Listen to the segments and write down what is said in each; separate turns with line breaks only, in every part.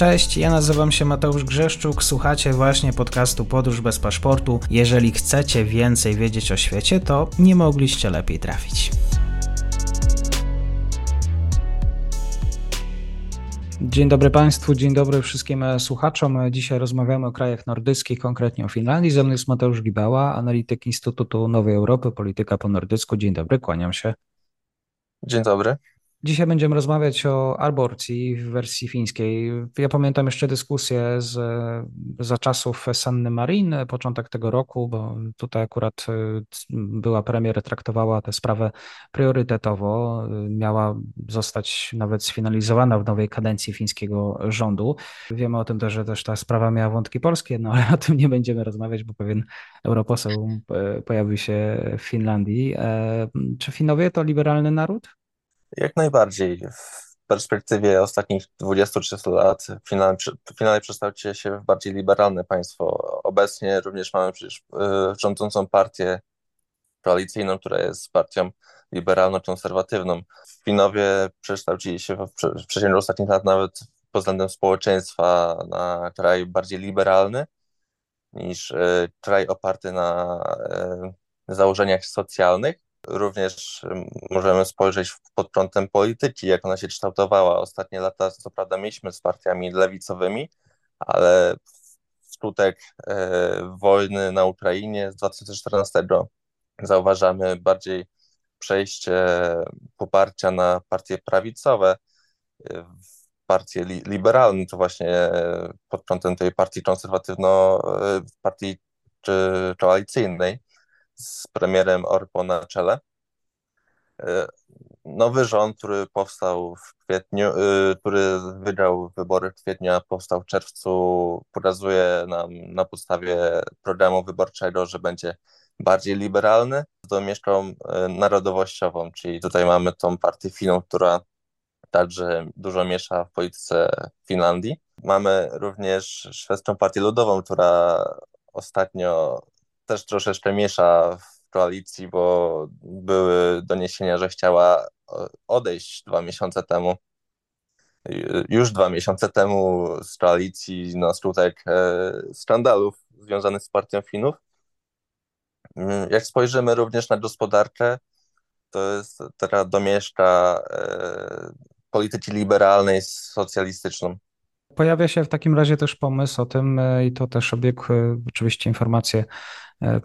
Cześć, ja nazywam się Mateusz Grzeszczuk, słuchacie właśnie podcastu Podróż bez paszportu. Jeżeli chcecie więcej wiedzieć o świecie, to nie mogliście lepiej trafić. Dzień dobry Państwu, dzień dobry wszystkim słuchaczom. Dzisiaj rozmawiamy o krajach nordyckich, konkretnie o Finlandii. Ze mną jest Mateusz Gibała, analityk Instytutu Nowej Europy, polityka po nordycku. Dzień dobry, kłaniam się.
Dzień dobry.
Dzisiaj będziemy rozmawiać o aborcji w wersji fińskiej. Ja pamiętam jeszcze dyskusję z, za czasów Sanny Marin, początek tego roku, bo tutaj akurat y, była premier, traktowała tę sprawę priorytetowo. Miała zostać nawet sfinalizowana w nowej kadencji fińskiego rządu. Wiemy o tym też, że też ta sprawa miała wątki polskie, no ale o tym nie będziemy rozmawiać, bo pewien europoseł y, pojawił się w Finlandii. E, czy Finowie to liberalny naród?
Jak najbardziej. W perspektywie ostatnich 23 lat Finlandia przekształci się w bardziej liberalne państwo. Obecnie również mamy przecież y, rządzącą partię koalicyjną, która jest partią liberalno-konserwatywną. Finowie przekształcili się w przeciągu ostatnich lat nawet pod względem społeczeństwa na kraj bardziej liberalny niż y, kraj oparty na y, założeniach socjalnych. Również możemy spojrzeć pod kątem polityki, jak ona się kształtowała. Ostatnie lata, co prawda, mieliśmy z partiami lewicowymi, ale wskutek e, wojny na Ukrainie z 2014 zauważamy bardziej przejście poparcia na partie prawicowe, e, partie li liberalne, to właśnie pod kątem tej partii konserwatywno, e, partii czy koalicyjnej z premierem Orpo na czele. E, nowy rząd, który powstał w kwietniu, e, który wygrał wybory w kwietniu, a powstał w czerwcu, pokazuje nam na podstawie programu wyborczego, że będzie bardziej liberalny z domieszką e, narodowościową, czyli tutaj mamy tą partię Finów, która także dużo miesza w polityce Finlandii. Mamy również szwedzką partię ludową, która ostatnio też troszeczkę miesza w koalicji, bo były doniesienia, że chciała odejść dwa miesiące temu. Już dwa miesiące temu z koalicji na skutek e, skandalów związanych z partią Finów. Mm, jak spojrzymy również na gospodarkę, to jest teraz domieszka e, polityki liberalnej z socjalistyczną.
Pojawia się w takim razie też pomysł o tym, e, i to też obiegł oczywiście informacje E,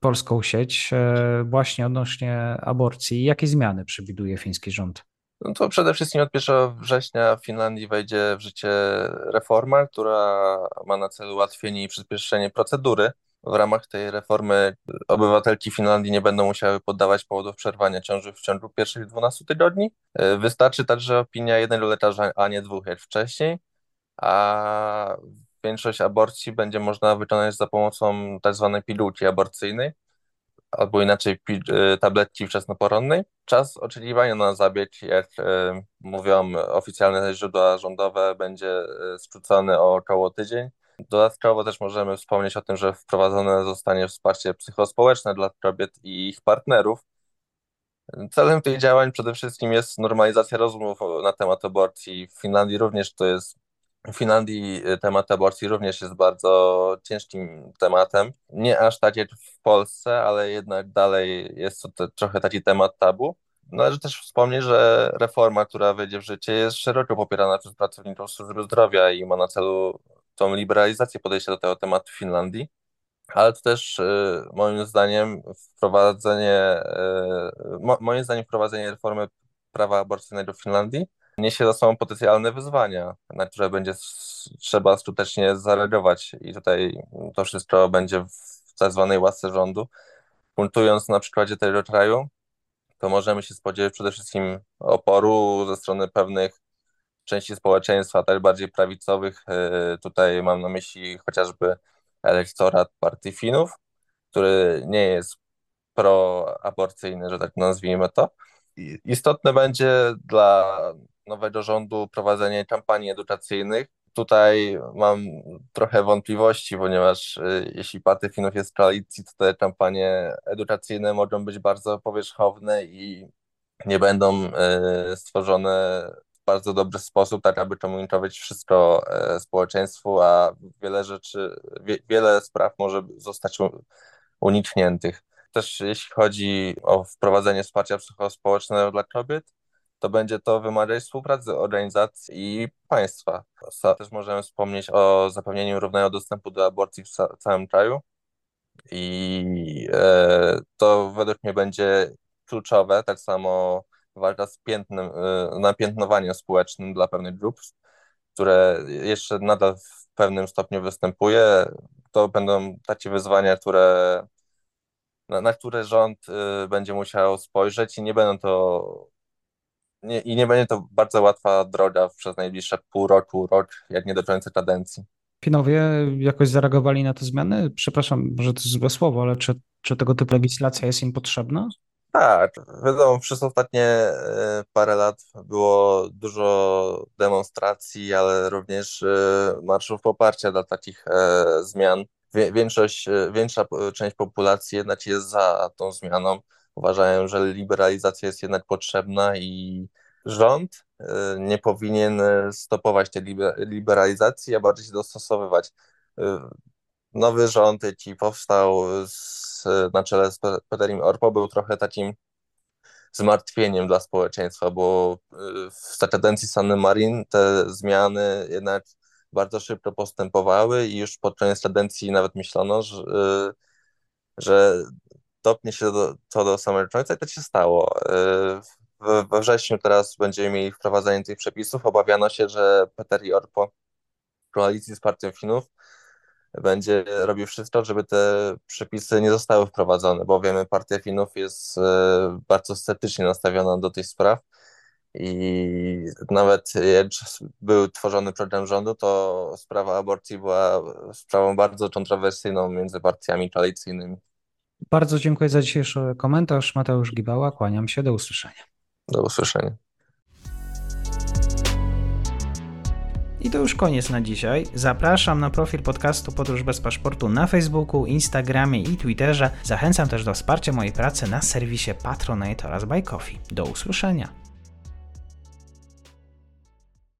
polską sieć e, właśnie odnośnie aborcji. Jakie zmiany przewiduje fiński rząd?
No to przede wszystkim od 1 września w Finlandii wejdzie w życie reforma, która ma na celu ułatwienie i przyspieszenie procedury. W ramach tej reformy obywatelki Finlandii nie będą musiały poddawać powodów przerwania ciąży w ciągu pierwszych 12 tygodni. E, wystarczy także opinia jednego lekarza, a nie dwóch jak wcześniej. A większość aborcji będzie można wykonać za pomocą tak zwanej pigułki aborcyjnej, albo inaczej y, tabletki wczesnoporonnej. Czas oczekiwania na zabieg, jak y, mówią oficjalne źródła rządowe, będzie y, skrócony o około tydzień. Dodatkowo też możemy wspomnieć o tym, że wprowadzone zostanie wsparcie psychospołeczne dla kobiet i ich partnerów. Celem tych działań przede wszystkim jest normalizacja rozmów na temat aborcji. W Finlandii również to jest w Finlandii y, temat aborcji również jest bardzo ciężkim tematem. Nie aż tak jak w Polsce, ale jednak dalej jest to trochę taki temat tabu. Należy też wspomnieć, że reforma, która wejdzie w życie, jest szeroko popierana przez pracowników służby zdrowia i ma na celu tą liberalizację podejścia do tego tematu w Finlandii. Ale to też y, moim zdaniem wprowadzenie, y, moim zdaniem wprowadzenie reformy prawa aborcyjnego w Finlandii niesie za sobą potencjalne wyzwania, na które będzie trzeba skutecznie zareagować i tutaj to wszystko będzie w tak zwanej łasce rządu. Punktując na przykładzie tego kraju, to możemy się spodziewać przede wszystkim oporu ze strony pewnych części społeczeństwa, tak bardziej prawicowych. E, tutaj mam na myśli chociażby elektorat partii Finów, który nie jest proaborcyjny, że tak nazwijmy to. Istotne będzie dla nowego rządu prowadzenie kampanii edukacyjnych. Tutaj mam trochę wątpliwości, ponieważ y, jeśli partia Finów jest w koalicji, to te kampanie edukacyjne mogą być bardzo powierzchowne i nie będą y, stworzone bardzo dobry sposób, tak aby komunikować wszystko e, społeczeństwu, a wiele rzeczy, wie, wiele spraw może zostać unikniętych. Też jeśli chodzi o wprowadzenie wsparcia psychospołecznego dla kobiet, to będzie to wymagać współpracy organizacji i państwa. Też możemy wspomnieć o zapewnieniu równego dostępu do aborcji w całym kraju. I e, to według mnie będzie kluczowe, tak samo walka z piętnem, e, napiętnowaniem społecznym dla pewnych grup, które jeszcze nadal w pewnym stopniu występuje. To będą takie wyzwania, które, na, na które rząd e, będzie musiał spojrzeć i nie będą to nie, i nie będzie to bardzo łatwa droga przez najbliższe pół roku, rok, jak nie do końca kadencji.
Finowie jakoś zareagowali na te zmiany? Przepraszam, może to jest złe słowo, ale czy, czy tego typu legislacja jest im potrzebna?
Tak, wiadomo, przez ostatnie e, parę lat było dużo demonstracji, ale również e, marszów poparcia dla takich e, zmian. Większość, większa część populacji jednak jest za tą zmianą. Uważają, że liberalizacja jest jednak potrzebna i rząd nie powinien stopować tej liberalizacji, a bardziej się dostosowywać. Nowy rząd, jaki powstał z, na czele z Peterim Orpo, był trochę takim zmartwieniem dla społeczeństwa, bo w kadencji San Marin te zmiany jednak bardzo szybko postępowały i już pod koniec kadencji nawet myślano, że, że dopnie się do, to do samego końca i to się stało. We wrześniu teraz będziemy mieli wprowadzenie tych przepisów. Obawiano się, że Peter Orpo w koalicji z partią Finów będzie robił wszystko, żeby te przepisy nie zostały wprowadzone, bo wiemy, partia Finów jest e, bardzo sceptycznie nastawiona do tych spraw i nawet jak był tworzony program rządu, to sprawa aborcji była sprawą bardzo kontrowersyjną między partiami koalicyjnymi.
Bardzo dziękuję za dzisiejszy komentarz. Mateusz Gibała, kłaniam się, do usłyszenia.
Do usłyszenia.
I to już koniec na dzisiaj. Zapraszam na profil podcastu Podróż bez paszportu na Facebooku, Instagramie i Twitterze. Zachęcam też do wsparcia mojej pracy na serwisie Patronite oraz Buy Coffee. Do usłyszenia.